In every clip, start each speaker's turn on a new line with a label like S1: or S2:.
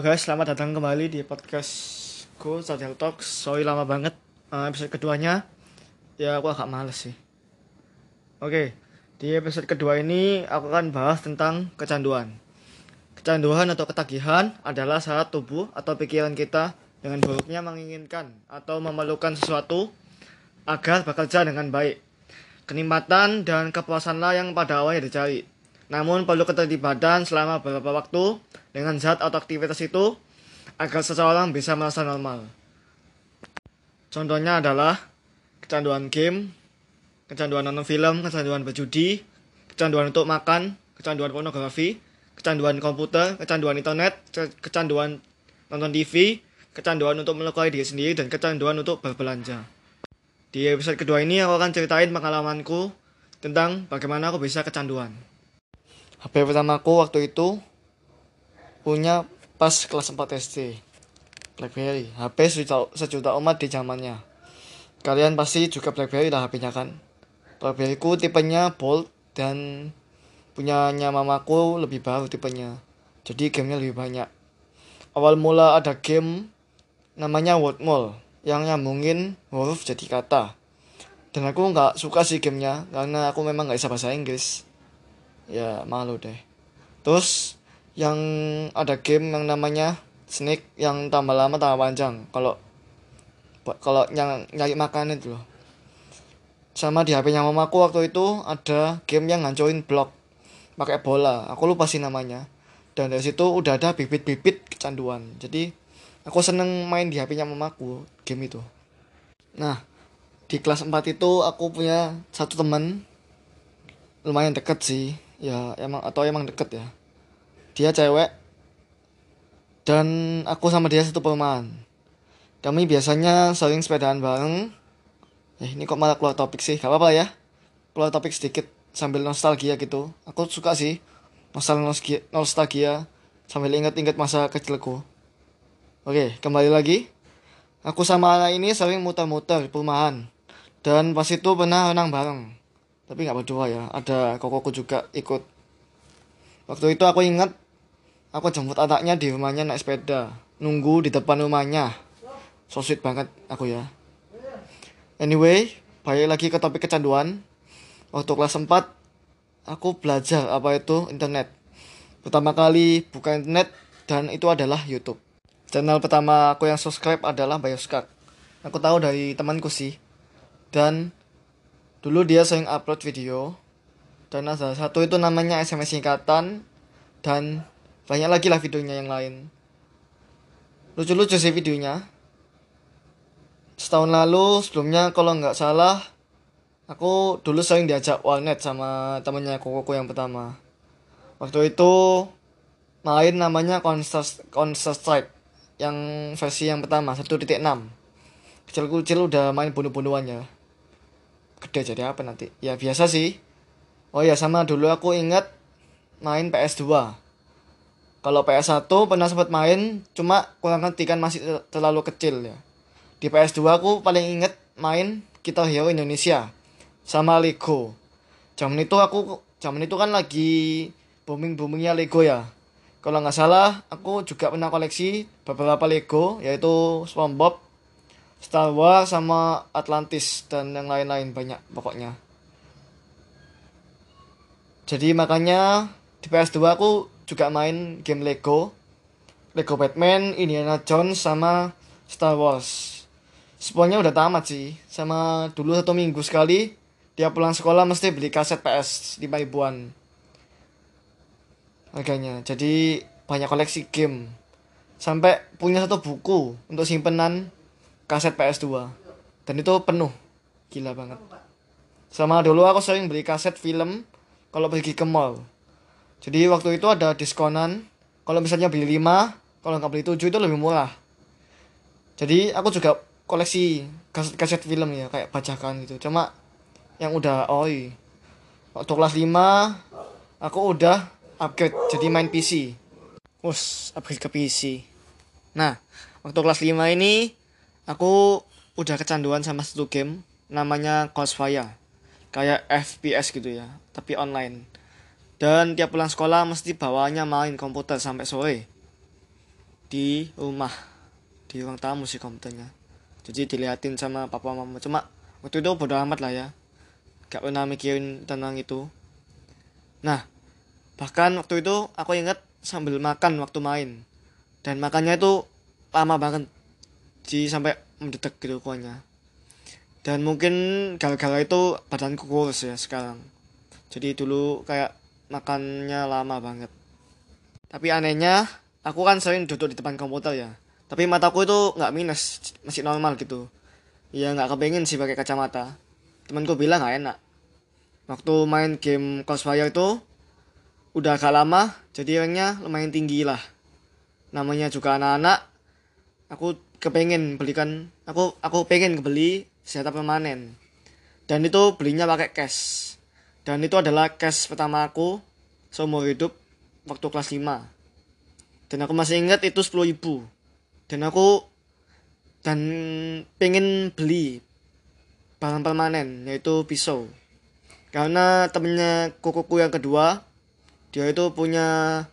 S1: Guys, selamat datang kembali di podcastku Social Talks. Sorry lama banget uh, episode keduanya. Ya aku agak males sih. Oke, di episode kedua ini aku akan bahas tentang kecanduan. Kecanduan atau ketagihan adalah saat tubuh atau pikiran kita dengan buruknya menginginkan atau memerlukan sesuatu agar bekerja dengan baik. Kenikmatan dan kepuasanlah yang pada awalnya dicari. Namun perlu keterlibatan selama beberapa waktu dengan zat atau aktivitas itu agar seseorang bisa merasa normal. Contohnya adalah kecanduan game, kecanduan nonton film, kecanduan berjudi, kecanduan untuk makan, kecanduan pornografi, kecanduan komputer, kecanduan internet, kecanduan nonton TV, kecanduan untuk melukai diri sendiri, dan kecanduan untuk berbelanja. Di episode kedua ini aku akan ceritain pengalamanku tentang bagaimana aku bisa kecanduan. HP pertamaku waktu itu punya pas kelas 4 SD. BlackBerry, HP sejuta, sejuta umat di zamannya. Kalian pasti juga BlackBerry lah HP-nya kan. BlackBerry ku tipenya Bold dan punyanya mamaku lebih baru tipenya. Jadi gamenya lebih banyak. Awal mula ada game namanya Word Mall yang nyambungin huruf jadi kata. Dan aku nggak suka sih gamenya karena aku memang nggak bisa bahasa Inggris ya malu deh terus yang ada game yang namanya Snake yang tambah lama tambah panjang. Kalau kalau yang nyari makan itu loh. Sama di HP-nya mamaku waktu itu ada game yang ngancurin blok. Pakai bola. Aku lupa sih namanya. Dan dari situ udah ada bibit-bibit kecanduan. Jadi aku seneng main di HP-nya mamaku game itu. Nah di kelas 4 itu aku punya satu teman. Lumayan deket sih. Ya emang atau emang deket ya dia cewek dan aku sama dia satu perumahan kami biasanya sering sepedaan bareng. Eh ini kok malah keluar topik sih? Gak apa-apa ya. Keluar topik sedikit sambil nostalgia gitu. Aku suka sih nostalgia nostalgia sambil ingat-ingat masa kecilku. Oke kembali lagi. Aku sama anak ini sering muter-muter di perumahan. Dan pas itu pernah renang bareng. Tapi nggak berdua ya ada kokoku juga ikut. Waktu itu aku ingat aku jemput anaknya di rumahnya naik sepeda. Nunggu di depan rumahnya. So sweet banget aku ya. Anyway balik lagi ke topik kecanduan. Waktu kelas 4 aku belajar apa itu internet. Pertama kali buka internet dan itu adalah YouTube. Channel pertama aku yang subscribe adalah Bioskak. Aku tahu dari temanku sih. Dan Dulu dia sering upload video. Dan ada satu itu namanya SMS singkatan. Dan banyak lagi lah videonya yang lain. Lucu-lucu sih videonya. Setahun lalu sebelumnya kalau nggak salah aku dulu sering diajak warnet sama temennya kokoku yang pertama. Waktu itu main namanya Counter Counter Strike yang versi yang pertama 1.6 kecil-kecil udah main bunuh-bunuhan ya gede jadi apa nanti ya biasa sih oh ya sama dulu aku ingat main PS2 kalau PS1 pernah sempat main cuma kurang ngerti kan masih terlalu kecil ya. Di PS2 aku paling inget main kita Hero Indonesia sama Lego. Zaman itu aku zaman itu kan lagi booming boomingnya Lego ya. Kalau nggak salah aku juga pernah koleksi beberapa Lego yaitu SpongeBob Star Wars sama Atlantis dan yang lain-lain banyak pokoknya. Jadi makanya di PS2 aku juga main game Lego. Lego Batman, Indiana Jones sama Star Wars. Semuanya udah tamat sih. Sama dulu satu minggu sekali dia pulang sekolah mesti beli kaset PS 5 ribuan. Harganya. Jadi banyak koleksi game. Sampai punya satu buku untuk simpenan kaset PS2 dan itu penuh gila banget sama dulu aku sering beli kaset film kalau pergi ke mall jadi waktu itu ada diskonan. Kalau misalnya beli 5 kalau nggak beli 7 itu lebih murah. Jadi aku juga koleksi kaset, kaset film ya kayak bacakan gitu. Cuma yang udah oi waktu kelas 5 aku udah upgrade jadi main PC Us, upgrade ke PC nah waktu kelas 5 ini aku udah kecanduan sama satu game namanya Crossfire kayak FPS gitu ya tapi online dan tiap pulang sekolah mesti bawanya main komputer sampai sore. Di rumah. Di ruang tamu sih komputernya. Jadi diliatin sama papa mama. Cuma waktu itu bodo amat lah ya. Gak pernah mikirin tentang itu. Nah bahkan waktu itu aku inget sambil makan waktu main. Dan makannya itu lama banget. Jadi sampai mendetek gitu kuahnya dan mungkin gara-gara itu badanku kurus ya sekarang. Jadi dulu kayak makannya lama banget. Tapi anehnya aku kan sering duduk di depan komputer ya. Tapi mataku itu nggak minus masih normal gitu. Ya nggak kepengen sih pakai kacamata. Temanku bilang nggak enak. Waktu main game Crossfire itu udah agak lama jadi ranknya lumayan tinggi lah. Namanya juga anak-anak aku kepengen belikan aku aku pengen kebeli senjata permanen. Dan itu belinya pakai cash dan itu adalah cash pertama aku seumur hidup waktu kelas 5 dan aku masih ingat itu 10 ribu. Dan aku dan pengen beli barang permanen yaitu pisau. Karena temennya kukuku yang kedua dia itu punya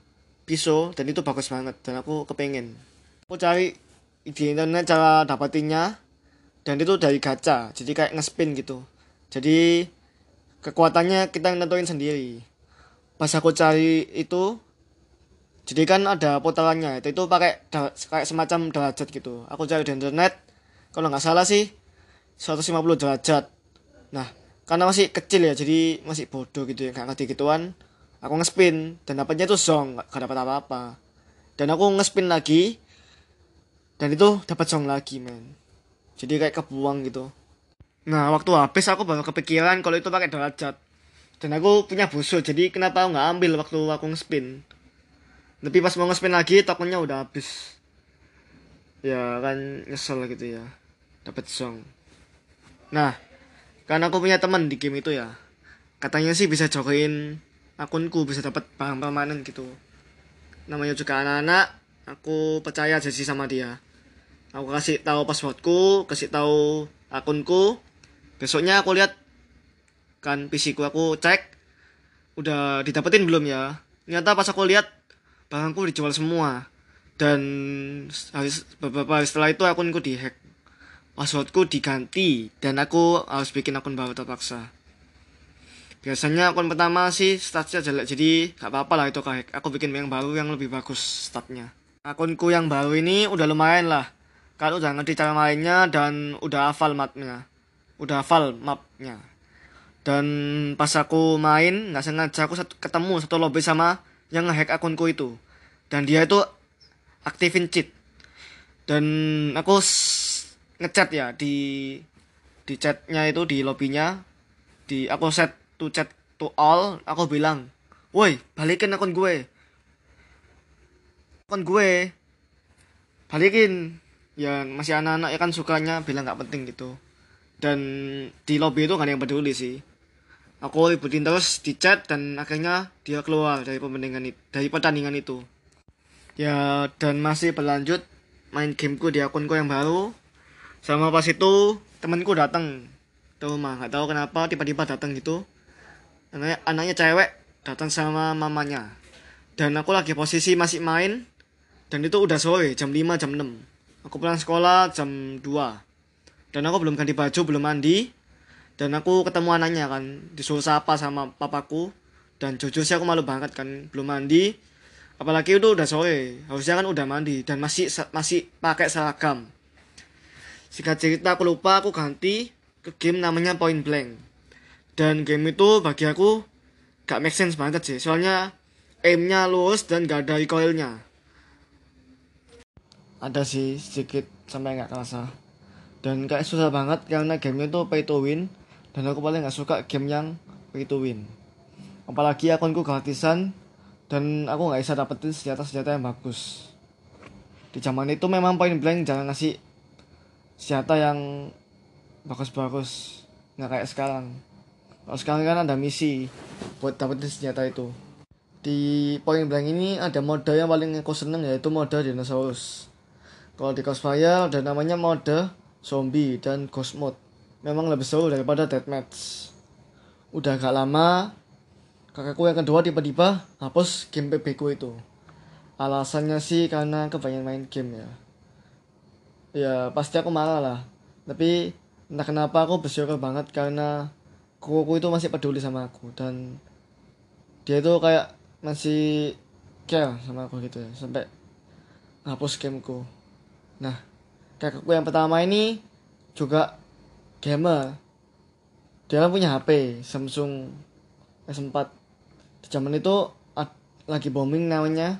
S1: pisau dan itu bagus banget dan aku kepengen aku cari di internet cara dapatinnya dan itu dari gacha jadi kayak ngespin gitu. Jadi kekuatannya kita nentuin sendiri. Pas aku cari itu jadi kan ada putarannya itu itu pakai kayak semacam derajat gitu. Aku cari di internet kalau nggak salah sih 150 derajat. Nah karena masih kecil ya jadi masih bodoh gitu ya nggak ngerti gituan aku ngespin dan dapatnya itu zong nggak dapat apa-apa. Dan aku ngespin lagi dan itu dapat song lagi men. Jadi kayak kebuang gitu nah waktu habis aku baru kepikiran kalau itu pakai derajat. Dan aku punya busur jadi kenapa aku nggak ambil waktu aku ngespin? Tapi pas mau ngespin lagi tokennya udah habis. Ya kan nyesel gitu ya. Dapat song. Nah karena aku punya teman di game itu ya. Katanya sih bisa join akunku bisa dapat barang permanen gitu. Namanya juga anak-anak aku percaya aja sih sama dia. Aku kasih tahu passwordku kasih tahu akunku besoknya aku lihat kan PC ku aku cek udah didapetin belum ya? Ternyata pas aku lihat barangku dijual semua. Dan habis beberapa hari setelah itu akunku dihack. Passwordku diganti dan aku harus bikin akun baru terpaksa. Biasanya akun pertama sih statsnya jelek jadi gak apa-apa lah itu kayak aku bikin yang baru yang lebih bagus statnya akunku yang baru ini udah lumayan lah. Kalau udah ngerti cara mainnya dan udah hafal mapnya udah hafal mapnya. Dan pas aku main nggak sengaja aku satu, ketemu satu lobby sama yang ngehack akunku itu. Dan dia itu aktifin cheat. Dan aku ngechat ya di di chatnya itu di lobbynya. Di aku set to chat to all aku bilang woi balikin akun gue. Akun gue balikin. Ya masih anak-anak ya kan sukanya bilang nggak penting gitu dan di lobby itu gak ada yang peduli sih. Aku ributin terus di chat dan akhirnya dia keluar dari pertandingan itu dari pertandingan itu. Ya dan masih berlanjut main gameku di akunku yang baru. Sama pas itu temanku datang ke rumah. Nggak tahu kenapa tiba-tiba datang gitu. Anaknya anaknya cewek datang sama mamanya. Dan aku lagi posisi masih main. Dan itu udah sore jam 5 jam 6 Aku pulang sekolah jam 2 dan aku belum ganti baju, belum mandi. Dan aku ketemu anaknya kan, disuruh sapa sama papaku. Dan jujur sih aku malu banget kan, belum mandi. Apalagi itu udah sore, harusnya kan udah mandi dan masih masih pakai seragam. Singkat cerita aku lupa aku ganti ke game namanya Point Blank. Dan game itu bagi aku gak make sense banget sih, soalnya aimnya lurus dan gak ada recoilnya ada sih sedikit sampai nggak kerasa dan kayak susah banget karena gamenya tuh pay to win. Dan aku paling nggak suka game yang pay to win. Apalagi akunku gratisan dan aku nggak bisa dapetin senjata-senjata yang bagus. Di zaman itu memang point blank jangan ngasih senjata yang bagus-bagus. Nggak kayak sekarang. Kalau sekarang kan ada misi buat dapetin senjata itu. Di point blank ini ada mode yang paling aku seneng yaitu mode dinosaurus. Kalau di Crossfire ada namanya mode zombie dan ghost mode. Memang lebih seru daripada deathmatch. Udah agak lama, kakakku yang kedua tiba-tiba hapus game PB ku itu. alasannya sih karena kebanyakan main game ya ya pasti aku marah lah tapi entah kenapa aku bersyukur banget karena kuku itu masih peduli sama aku dan dia itu kayak masih care sama aku gitu ya sampai ngapus gameku nah kakakku yang pertama ini juga gamer. Dia kan punya HP Samsung S4 di zaman itu lagi booming namanya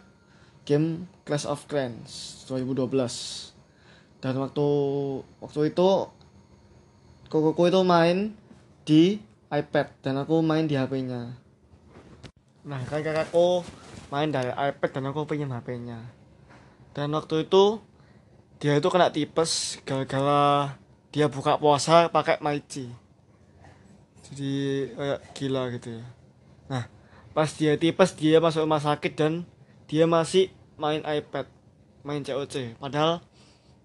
S1: game Clash of Clans 2012 dan waktu waktu itu kokoku itu main di iPad dan aku main di HP-nya nah kan kakakku main dari iPad dan aku pinjam HP-nya dan waktu itu dia itu kena tipes gara-gara dia buka puasa pakai Maichi jadi kayak gila gitu ya. Nah pas dia tipes dia masuk rumah sakit dan dia masih main iPad main COC padahal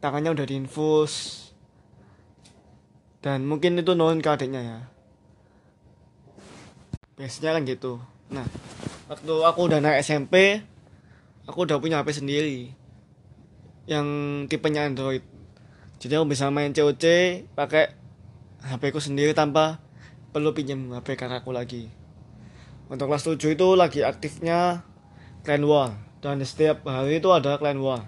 S1: tangannya udah diinfus. Dan mungkin itu nolin ke adiknya ya. Biasanya kan gitu. Nah waktu aku udah naik SMP aku udah punya HP sendiri yang tipenya Android jadi aku bisa main COC pakai HP ku sendiri tanpa perlu pinjam HP kakakku lagi untuk kelas 7 itu lagi aktifnya clan war dan setiap hari itu ada clan war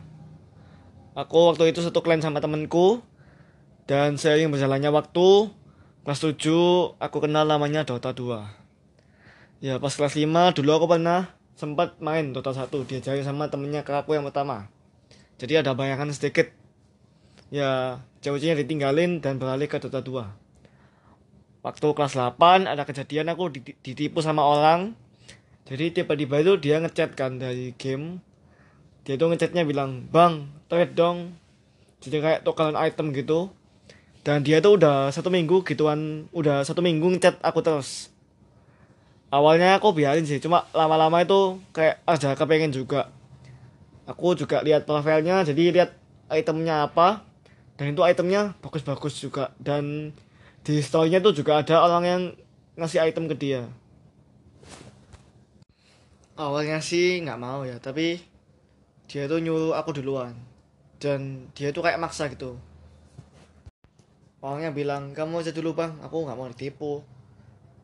S1: aku waktu itu satu clan sama temenku dan seiring berjalannya waktu, kelas 7 aku kenal namanya Dota 2. Ya pas kelas 5 dulu aku pernah sempat main Dota 1 diajari sama temennya kakakku yang pertama. Jadi ada bayangan sedikit. Ya cewek-ceweknya ditinggalin dan beralih ke Dota 2. Waktu kelas 8 ada kejadian aku ditipu sama orang. Jadi tiba-tiba itu dia ngechat kan dari game. Dia tuh ngechatnya bilang, Bang, trade dong. Jadi kayak tukaran item gitu dan dia tuh udah satu minggu gituan udah satu minggu ngechat aku terus awalnya aku biarin sih cuma lama-lama itu kayak ada kepengen juga aku juga lihat profilnya jadi lihat itemnya apa. Dan itu itemnya bagus-bagus juga. Dan di storynya tuh juga ada orang yang ngasih item ke dia. Awalnya sih nggak mau ya tapi dia tuh nyuruh aku duluan. Dan dia tuh kayak maksa gitu. Orangnya bilang kamu aja dulu bang. Aku nggak mau ditipu.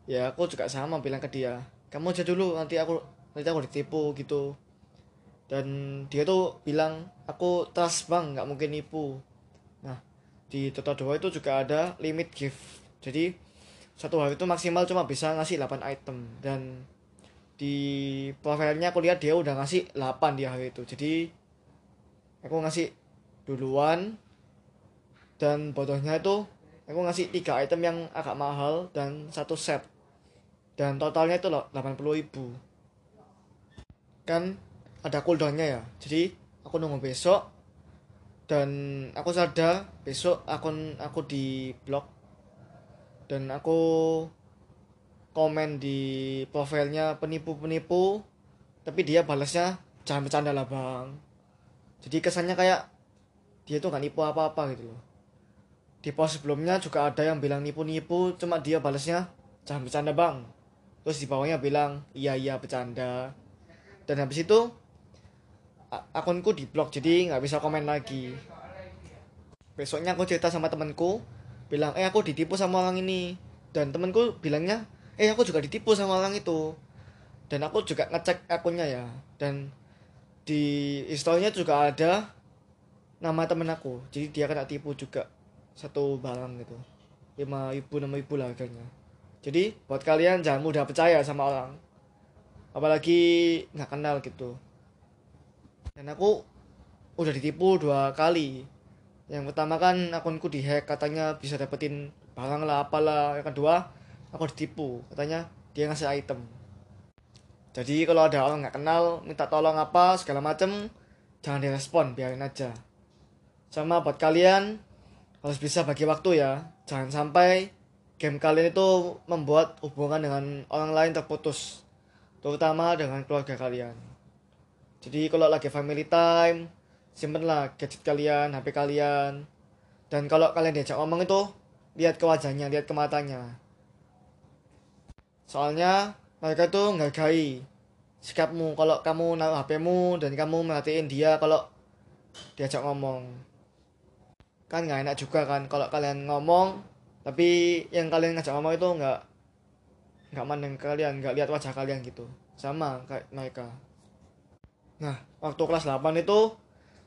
S1: Ya aku juga sama bilang ke dia kamu aja dulu nanti aku nanti aku ditipu gitu dan dia tuh bilang aku trust bang nggak mungkin nipu. Nah di Dota 2 itu juga ada limit gift. Jadi satu hari itu maksimal cuma bisa ngasih 8 item. Dan di profilnya aku lihat dia udah ngasih 8 di hari itu. Jadi aku ngasih duluan. Dan bodohnya itu aku ngasih tiga item yang agak mahal dan satu set. Dan totalnya itu loh 80 ribu. Kan ada cooldownnya ya. Jadi aku nunggu besok dan aku sadar besok akun aku di blog dan aku komen di profilnya penipu-penipu tapi dia balasnya jangan bercanda lah bang. Jadi kesannya kayak dia tuh gak nipu apa-apa gitu loh. Di post sebelumnya juga ada yang bilang nipu-nipu cuma dia balasnya jangan bercanda bang. Terus di bawahnya bilang iya iya bercanda. Dan habis itu akunku di blok jadi nggak bisa komen lagi. Besoknya aku cerita sama temanku bilang eh aku ditipu sama orang ini. Dan temanku bilangnya eh aku juga ditipu sama orang itu. Dan aku juga ngecek akunnya ya. Dan di historinya juga ada nama temen aku. Jadi dia kena tipu juga satu barang gitu. Lima ribu enam ribu lah harganya. Jadi buat kalian jangan mudah percaya sama orang. Apalagi nggak kenal gitu dan aku udah ditipu dua kali. Yang pertama kan akunku dihack katanya bisa dapetin barang lah apalah. Yang kedua aku ditipu katanya dia ngasih item. Jadi kalau ada orang nggak kenal minta tolong apa segala macem jangan direspon biarin aja. Sama buat kalian harus bisa bagi waktu ya. Jangan sampai game kalian itu membuat hubungan dengan orang lain terputus terutama dengan keluarga kalian jadi kalau lagi family time simpenlah gadget kalian HP kalian. Dan kalau kalian diajak ngomong itu lihat ke wajahnya lihat ke matanya. Soalnya mereka tuh nggak gai sikapmu. Kalau kamu naruh HPmu dan kamu merhatiin dia kalau diajak ngomong. Kan nggak enak juga kan kalau kalian ngomong tapi yang kalian ngajak ngomong itu nggak nggak mandang kalian nggak lihat wajah kalian gitu. Sama kayak mereka nah waktu kelas 8 itu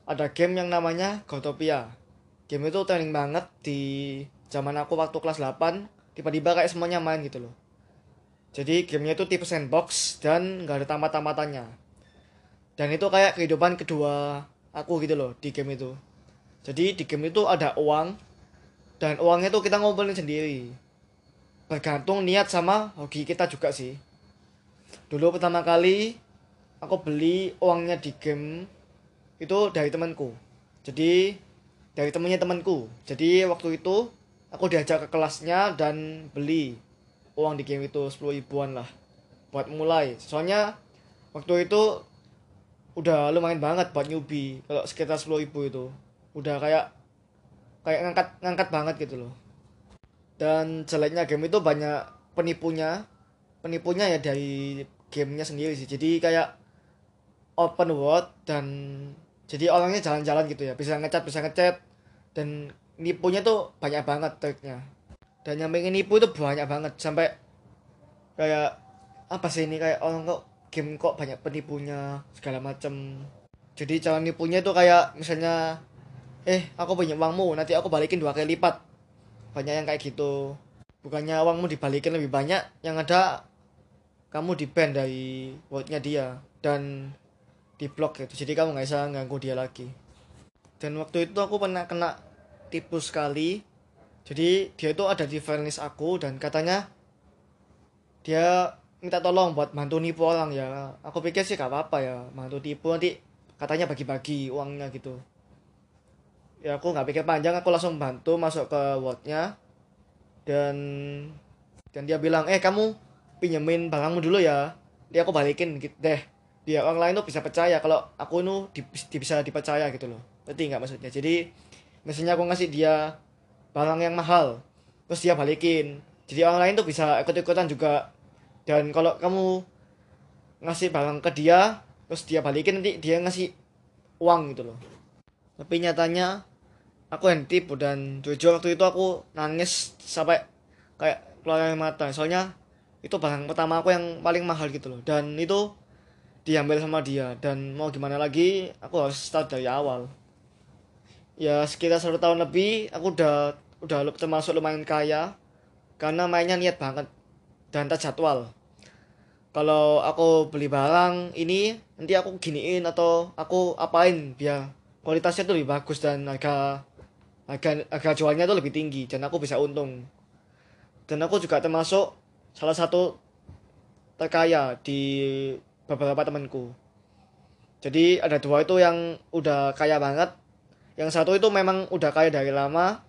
S1: ada game yang namanya Gotopia game itu trending banget di zaman aku waktu kelas 8 tiba-tiba kayak semuanya main gitu loh. Jadi gamenya itu tipe sandbox dan nggak ada tamat-tamatannya. Dan itu kayak kehidupan kedua aku gitu loh di game itu. Jadi di game itu ada uang dan uangnya itu kita ngumpulin sendiri. Bergantung niat sama hobi kita juga sih. Dulu pertama kali aku beli uangnya di game itu dari temanku. Jadi dari temennya temanku. Jadi waktu itu aku diajak ke kelasnya dan beli uang di game itu 10 ribuan lah buat mulai. Soalnya waktu itu udah lumayan banget buat newbie. Kalau sekitar 10 ribu itu. Udah kayak kayak ngangkat ngangkat banget gitu loh. Dan jeleknya game itu banyak penipunya. Penipunya ya dari gamenya sendiri sih. Jadi kayak open world dan jadi orangnya jalan-jalan gitu ya. Bisa ngecat bisa ngecat dan nipunya tuh banyak banget triknya. Dan yang pengen nipu itu banyak banget. Sampai kayak apa sih ini? Kayak orang kok game kok banyak penipunya segala macem. Jadi cara nipunya itu kayak misalnya eh aku punya uangmu nanti aku balikin dua kali lipat. Banyak yang kayak gitu. Bukannya uangmu dibalikin lebih banyak yang ada kamu di dari worldnya dia. Dan di blok gitu. Jadi kamu nggak bisa ganggu dia lagi. Dan waktu itu aku pernah kena tipu sekali. Jadi dia itu ada di friendlist aku dan katanya dia minta tolong buat bantu nipu orang ya. Aku pikir sih gak apa-apa ya bantu tipu. Nanti katanya bagi-bagi uangnya gitu. Ya aku nggak pikir panjang. Aku langsung bantu masuk ke wordnya dan dan dia bilang eh kamu pinjemin barangmu dulu ya. Dia aku balikin gitu deh dia orang lain tuh bisa percaya kalau aku nu di, di, bisa dipercaya gitu loh. Ngerti nggak maksudnya? Jadi misalnya aku ngasih dia barang yang mahal terus dia balikin. Jadi orang lain tuh bisa ikut-ikutan juga. Dan kalau kamu ngasih barang ke dia terus dia balikin nanti dia ngasih uang gitu loh. Tapi nyatanya aku yang tipu dan jujur waktu itu aku nangis sampai kayak keluar air mata. Soalnya itu barang pertama aku yang paling mahal gitu loh. Dan itu diambil sama dia. Dan mau gimana lagi aku harus start dari awal. Ya sekitar satu tahun lebih aku udah udah termasuk lumayan kaya. Karena mainnya niat banget dan terjadwal kalau aku beli barang ini nanti aku giniin atau aku apain biar kualitasnya tuh lebih bagus dan harga harga harga jualnya tuh lebih tinggi dan aku bisa untung. Dan aku juga termasuk salah satu terkaya di beberapa temanku. Jadi ada dua itu yang udah kaya banget. Yang satu itu memang udah kaya dari lama.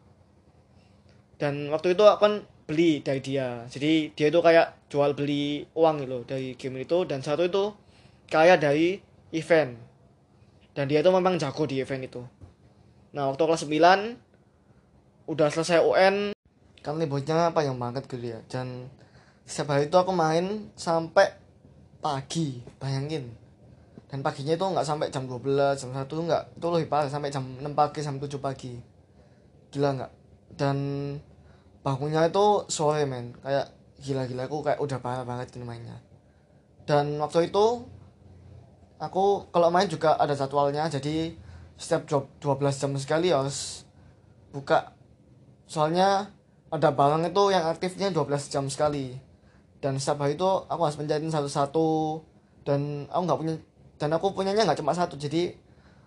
S1: Dan waktu itu aku kan beli dari dia. Jadi dia itu kayak jual beli uang gitu dari game itu. Dan satu itu kaya dari event. Dan dia itu memang jago di event itu. Nah waktu kelas 9 udah selesai UN kan liburnya apa yang banget gitu ya. Dan setiap hari itu aku main sampai pagi bayangin. Dan paginya itu nggak sampai jam 12 jam 1 nggak itu lebih parah sampai jam 6 pagi sampai 7 pagi. Gila nggak? Dan bangunnya itu sore men. Kayak gila-gila aku kayak udah parah banget ini mainnya. Dan waktu itu aku kalau main juga ada jadwalnya jadi setiap job 12 jam sekali harus buka. Soalnya ada barang itu yang aktifnya 12 jam sekali dan setiap hari itu aku harus menjadikan satu-satu. Dan aku nggak punya dan aku punyanya nggak cuma satu. Jadi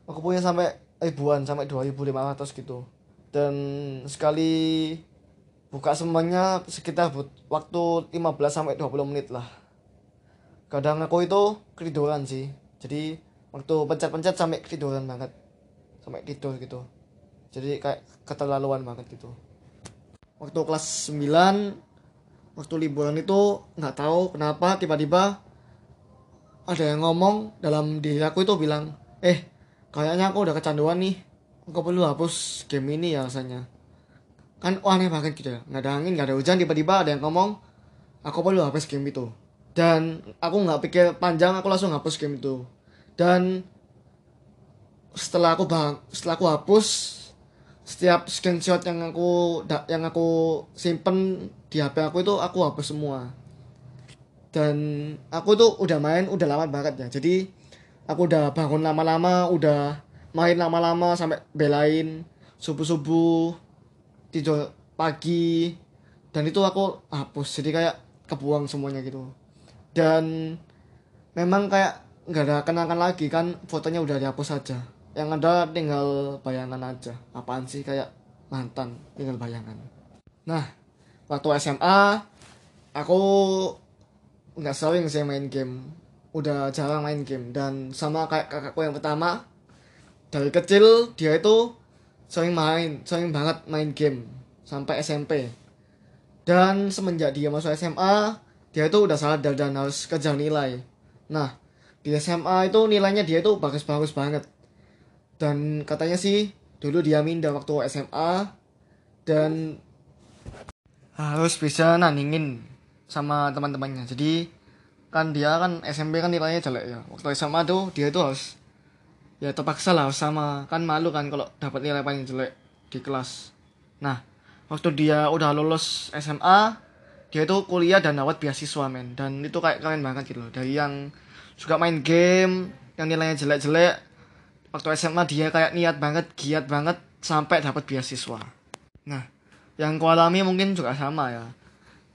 S1: aku punya sampai ribuan sampai 2500 gitu. Dan sekali buka semuanya sekitar but, waktu 15 sampai 20 menit lah. Kadang aku itu ketiduran sih. Jadi waktu pencet-pencet sampai ketiduran banget. Sampai tidur gitu. Jadi kayak keterlaluan banget gitu. Waktu kelas 9 waktu liburan itu nggak tahu kenapa tiba-tiba ada yang ngomong dalam diri aku itu bilang eh kayaknya aku udah kecanduan nih. Aku perlu hapus game ini ya rasanya? Kan oh, aneh banget gitu ya. Nggak ada angin nggak ada hujan tiba-tiba ada yang ngomong aku perlu hapus game itu. Dan aku nggak pikir panjang aku langsung hapus game itu. Dan setelah aku bang setelah aku hapus setiap screenshot yang aku yang aku simpen di HP aku itu aku hapus semua. Dan aku tuh udah main udah lama banget ya. Jadi aku udah bangun lama-lama udah main lama-lama sampai belain subuh-subuh tidur pagi dan itu aku hapus. Jadi kayak kebuang semuanya gitu. Dan memang kayak nggak ada kenangan lagi kan fotonya udah dihapus saja yang ada tinggal bayangan aja. Apaan sih kayak mantan tinggal bayangan. Nah waktu SMA aku nggak sering sih main game. Udah jarang main game. Dan sama kayak kakakku yang pertama dari kecil dia itu sering main sering banget main game sampai SMP dan semenjak dia masuk SMA dia itu udah sadar dan harus kejar nilai. Nah di SMA itu nilainya dia itu bagus-bagus banget. Dan katanya sih dulu dia minder waktu SMA dan harus bisa nandingin sama teman-temannya. Jadi kan dia kan SMP kan nilainya jelek ya. Waktu SMA tuh dia tuh harus ya terpaksa lah sama. Kan malu kan kalau dapat nilai paling jelek di kelas. Nah waktu dia udah lulus SMA dia itu kuliah dan dapat beasiswa men. Dan itu kayak keren banget gitu loh. Dari yang suka main game yang nilainya jelek-jelek waktu SMA dia kayak niat banget giat banget sampai dapat beasiswa. Nah yang kualami mungkin juga sama ya.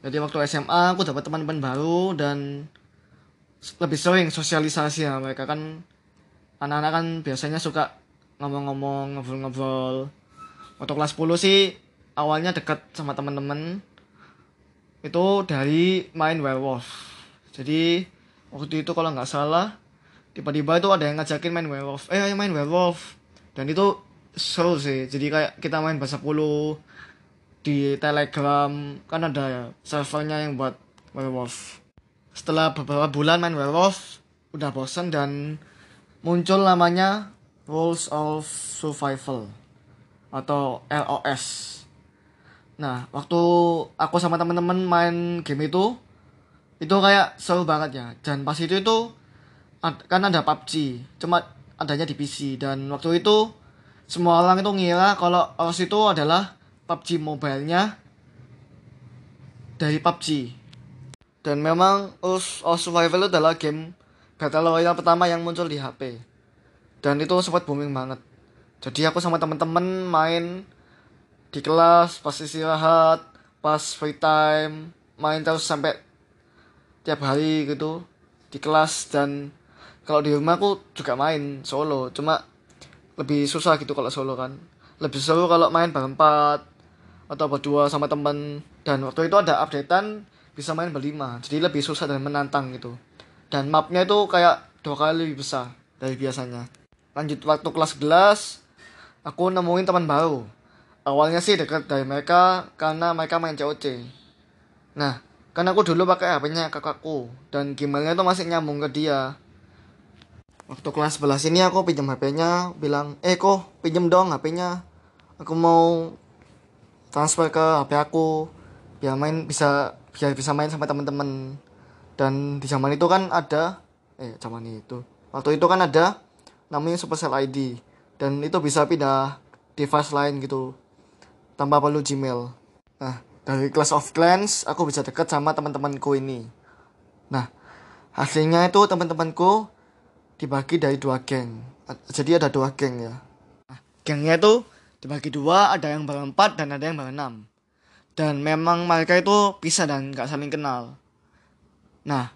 S1: Jadi waktu SMA aku dapat teman-teman baru dan lebih sering sosialisasi ya mereka. Kan anak-anak kan biasanya suka ngomong-ngomong ngobrol-ngobrol. Waktu kelas 10 sih awalnya dekat sama teman-teman. Itu dari main werewolf. Jadi waktu itu kalau nggak salah tiba-tiba itu ada yang ngajakin main werewolf. Eh ayo main werewolf. Dan itu seru sih. Jadi kayak kita main bahasa puluh di telegram kan ada ya servernya yang buat werewolf. Setelah beberapa bulan main werewolf udah bosan dan muncul namanya Rules of Survival atau LOS nah waktu aku sama teman-teman main game itu itu kayak seru banget ya. Dan pas itu itu kan ada PUBG cuma adanya di PC dan waktu itu semua orang itu ngira kalau OS itu adalah PUBG mobile-nya dari PUBG. Dan memang Us of Survival adalah game Battle Royale pertama yang muncul di HP. Dan itu sempat booming banget. Jadi aku sama temen-temen main di kelas pas istirahat, pas free time, main terus sampai tiap hari gitu di kelas dan kalau di rumah aku juga main solo cuma lebih susah gitu kalau solo kan lebih seru kalau main berempat atau berdua sama teman dan waktu itu ada updatean bisa main berlima. Jadi lebih susah dan menantang gitu. Dan mapnya itu kayak dua kali lebih besar dari biasanya. Lanjut waktu kelas 11 aku nemuin teman baru. Awalnya sih dekat dari mereka karena mereka main COC nah karena aku dulu pakai HP-nya kakakku dan gmailnya itu masih nyambung ke dia. Waktu kelas 11 ini aku pinjam HP-nya bilang eh kok pinjam dong HP-nya aku mau transfer ke HP aku biar main bisa biar bisa main sama teman-teman dan di zaman itu kan ada eh zaman itu waktu itu kan ada namanya Supercell ID dan itu bisa pindah device lain gitu tanpa perlu Gmail. Nah dari Class of Clans aku bisa deket sama teman-temanku ini. Nah hasilnya itu teman-temanku dibagi dari dua geng. Jadi ada dua geng ya. Nah, gengnya itu dibagi dua ada yang berempat dan ada yang berenam dan memang mereka itu pisah dan nggak saling kenal. Nah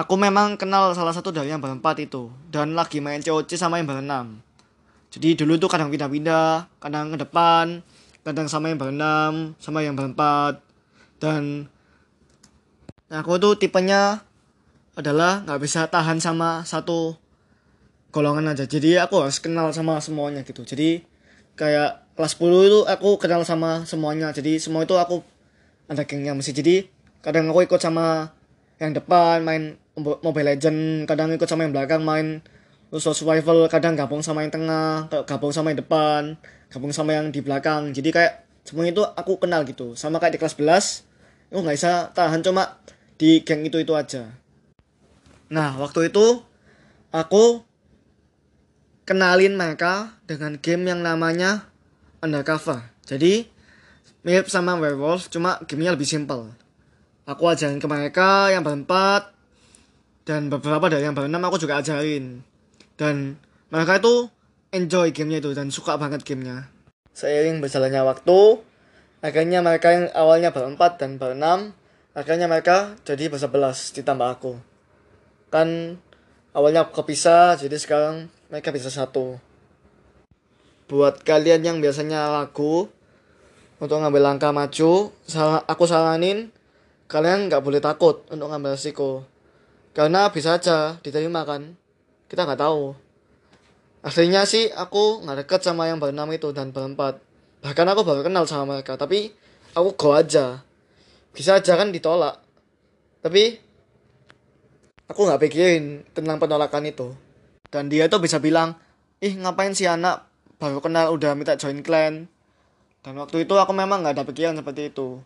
S1: aku memang kenal salah satu dari yang berempat itu. Dan lagi main COC sama yang berenam jadi dulu tuh kadang pindah-pindah kadang ke depan kadang sama yang berenam sama yang berempat dan aku tuh tipenya adalah nggak bisa tahan sama satu golongan aja. Jadi aku harus kenal sama semuanya gitu. Jadi kayak kelas 10 itu aku kenal sama semuanya. Jadi semua itu aku ada gengnya mesti jadi kadang aku ikut sama yang depan main Mobile Legend kadang ikut sama yang belakang main Luso Survival kadang gabung sama yang tengah gabung sama yang depan gabung sama yang di belakang. Jadi kayak semuanya itu aku kenal gitu. Sama kayak di kelas 11 aku nggak bisa tahan cuma di geng itu itu aja. Nah waktu itu aku kenalin mereka dengan game yang namanya Undercover. Jadi mirip sama Werewolf cuma gamenya lebih simpel aku ajarin ke mereka yang berempat dan beberapa dari yang berenam aku juga ajarin. Dan mereka itu enjoy gamenya itu dan suka banget gamenya. Seiring berjalannya waktu akhirnya mereka yang awalnya berempat dan berenam akhirnya mereka jadi bersebelas ditambah aku. Kan awalnya aku kepisah jadi sekarang mereka bisa satu. Buat kalian yang biasanya ragu untuk ngambil langkah maju aku saranin kalian nggak boleh takut untuk ngambil resiko. Karena bisa aja diterima kan? Kita nggak tahu. Aslinya sih aku nggak deket sama yang berenam itu dan berempat. Bahkan aku baru kenal sama mereka tapi aku go aja. Bisa aja kan ditolak. Tapi aku nggak pikirin tentang penolakan itu dan dia tuh bisa bilang ih ngapain sih anak baru kenal udah minta join clan dan waktu itu aku memang nggak ada pikiran seperti itu.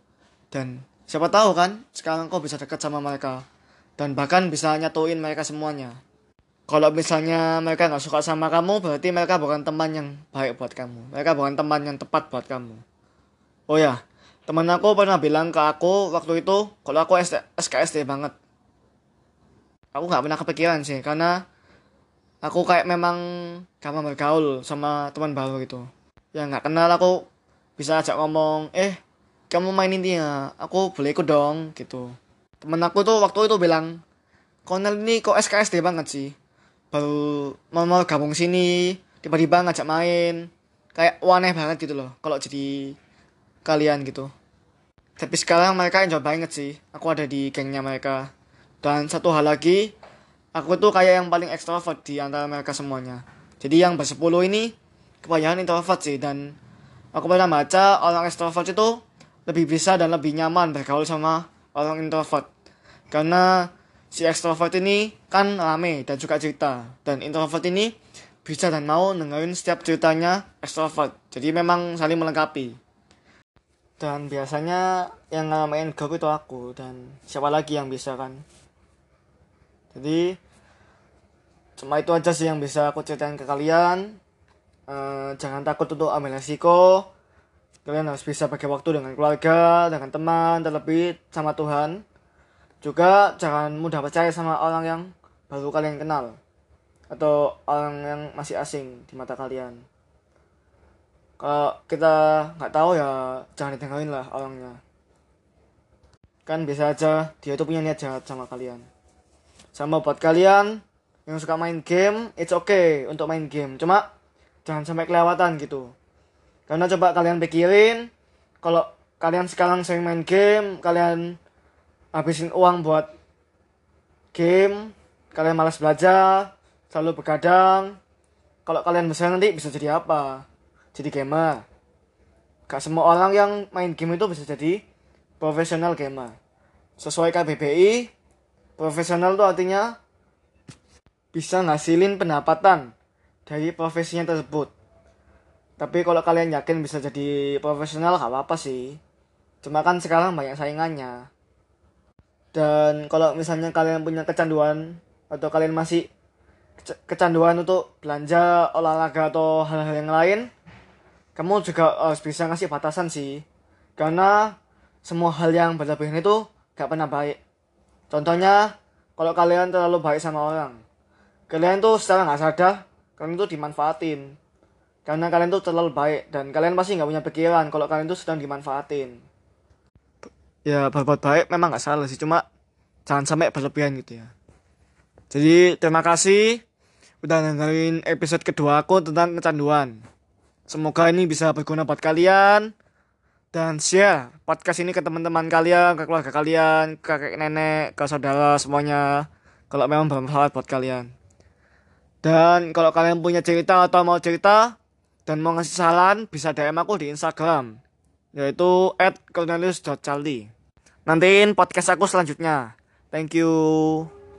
S1: Dan siapa tahu kan sekarang kok bisa dekat sama mereka. Dan bahkan bisa nyatuin mereka semuanya. Kalau misalnya mereka nggak suka sama kamu berarti mereka bukan teman yang baik buat kamu. Mereka bukan teman yang tepat buat kamu. Oh ya teman aku pernah bilang ke aku waktu itu kalau aku SKSD banget. Aku nggak pernah kepikiran sih karena aku kayak memang mau bergaul sama teman baru gitu. Ya nggak kenal aku bisa ajak ngomong eh kamu main ini ya? Aku boleh ikut dong gitu. Temen aku tuh waktu itu bilang Konel ini kok SKSD banget sih. Baru mau, mau gabung sini tiba-tiba ngajak main. Kayak waneh banget gitu loh kalau jadi kalian gitu. Tapi sekarang mereka enjoy banget sih. Aku ada di gengnya mereka. Dan satu hal lagi aku tuh kayak yang paling ekstrovert di antara mereka semuanya. Jadi yang bersepuluh ini kebanyakan introvert sih. Dan aku pernah baca orang ekstrovert itu lebih bisa dan lebih nyaman bergaul sama orang introvert. Karena si ekstrovert ini kan rame dan juga cerita. Dan introvert ini bisa dan mau dengerin setiap ceritanya ekstrovert. Jadi memang saling melengkapi. Dan biasanya yang ngalamin grup itu aku dan siapa lagi yang bisa kan jadi cuma itu aja sih yang bisa aku ceritain ke kalian uh, jangan takut untuk ambil resiko kalian harus bisa pakai waktu dengan keluarga dengan teman terlebih sama Tuhan juga jangan mudah percaya sama orang yang baru kalian kenal atau orang yang masih asing di mata kalian. Kalau kita nggak tahu ya jangan didengarin lah orangnya. Kan bisa aja dia tuh punya niat jahat sama kalian. Sama buat kalian yang suka main game, it's okay untuk main game. Cuma jangan sampai kelewatan gitu. Karena coba kalian pikirin kalau kalian sekarang sering main game, kalian habisin uang buat game kalian malas belajar selalu begadang kalau kalian besar nanti bisa jadi apa jadi gamer gak semua orang yang main game itu bisa jadi profesional gamer sesuai KBBI profesional itu artinya bisa ngasilin pendapatan dari profesinya tersebut. Tapi kalau kalian yakin bisa jadi profesional gak apa-apa sih. Cuma kan sekarang banyak saingannya. Dan kalau misalnya kalian punya kecanduan atau kalian masih kecanduan untuk belanja olahraga atau hal-hal yang lain kamu juga harus bisa ngasih batasan sih. Karena semua hal yang berlebihan itu gak pernah baik contohnya kalau kalian terlalu baik sama orang kalian tuh secara nggak sadar kalian tuh dimanfaatin. Karena kalian tuh terlalu baik dan kalian pasti nggak punya pikiran kalau kalian tuh sedang dimanfaatin. Ya berbuat baik memang nggak salah sih cuma jangan sampai berlebihan gitu ya. Jadi terima kasih udah dengerin episode kedua aku tentang kecanduan. Semoga ini bisa berguna buat kalian dan share podcast ini ke teman-teman kalian ke keluarga kalian ke kakek nenek ke saudara semuanya kalau memang bermanfaat buat kalian dan kalau kalian punya cerita atau mau cerita dan mau ngasih saran bisa DM aku di Instagram yaitu cornelius.charlie. Nantiin podcast aku selanjutnya. Thank you.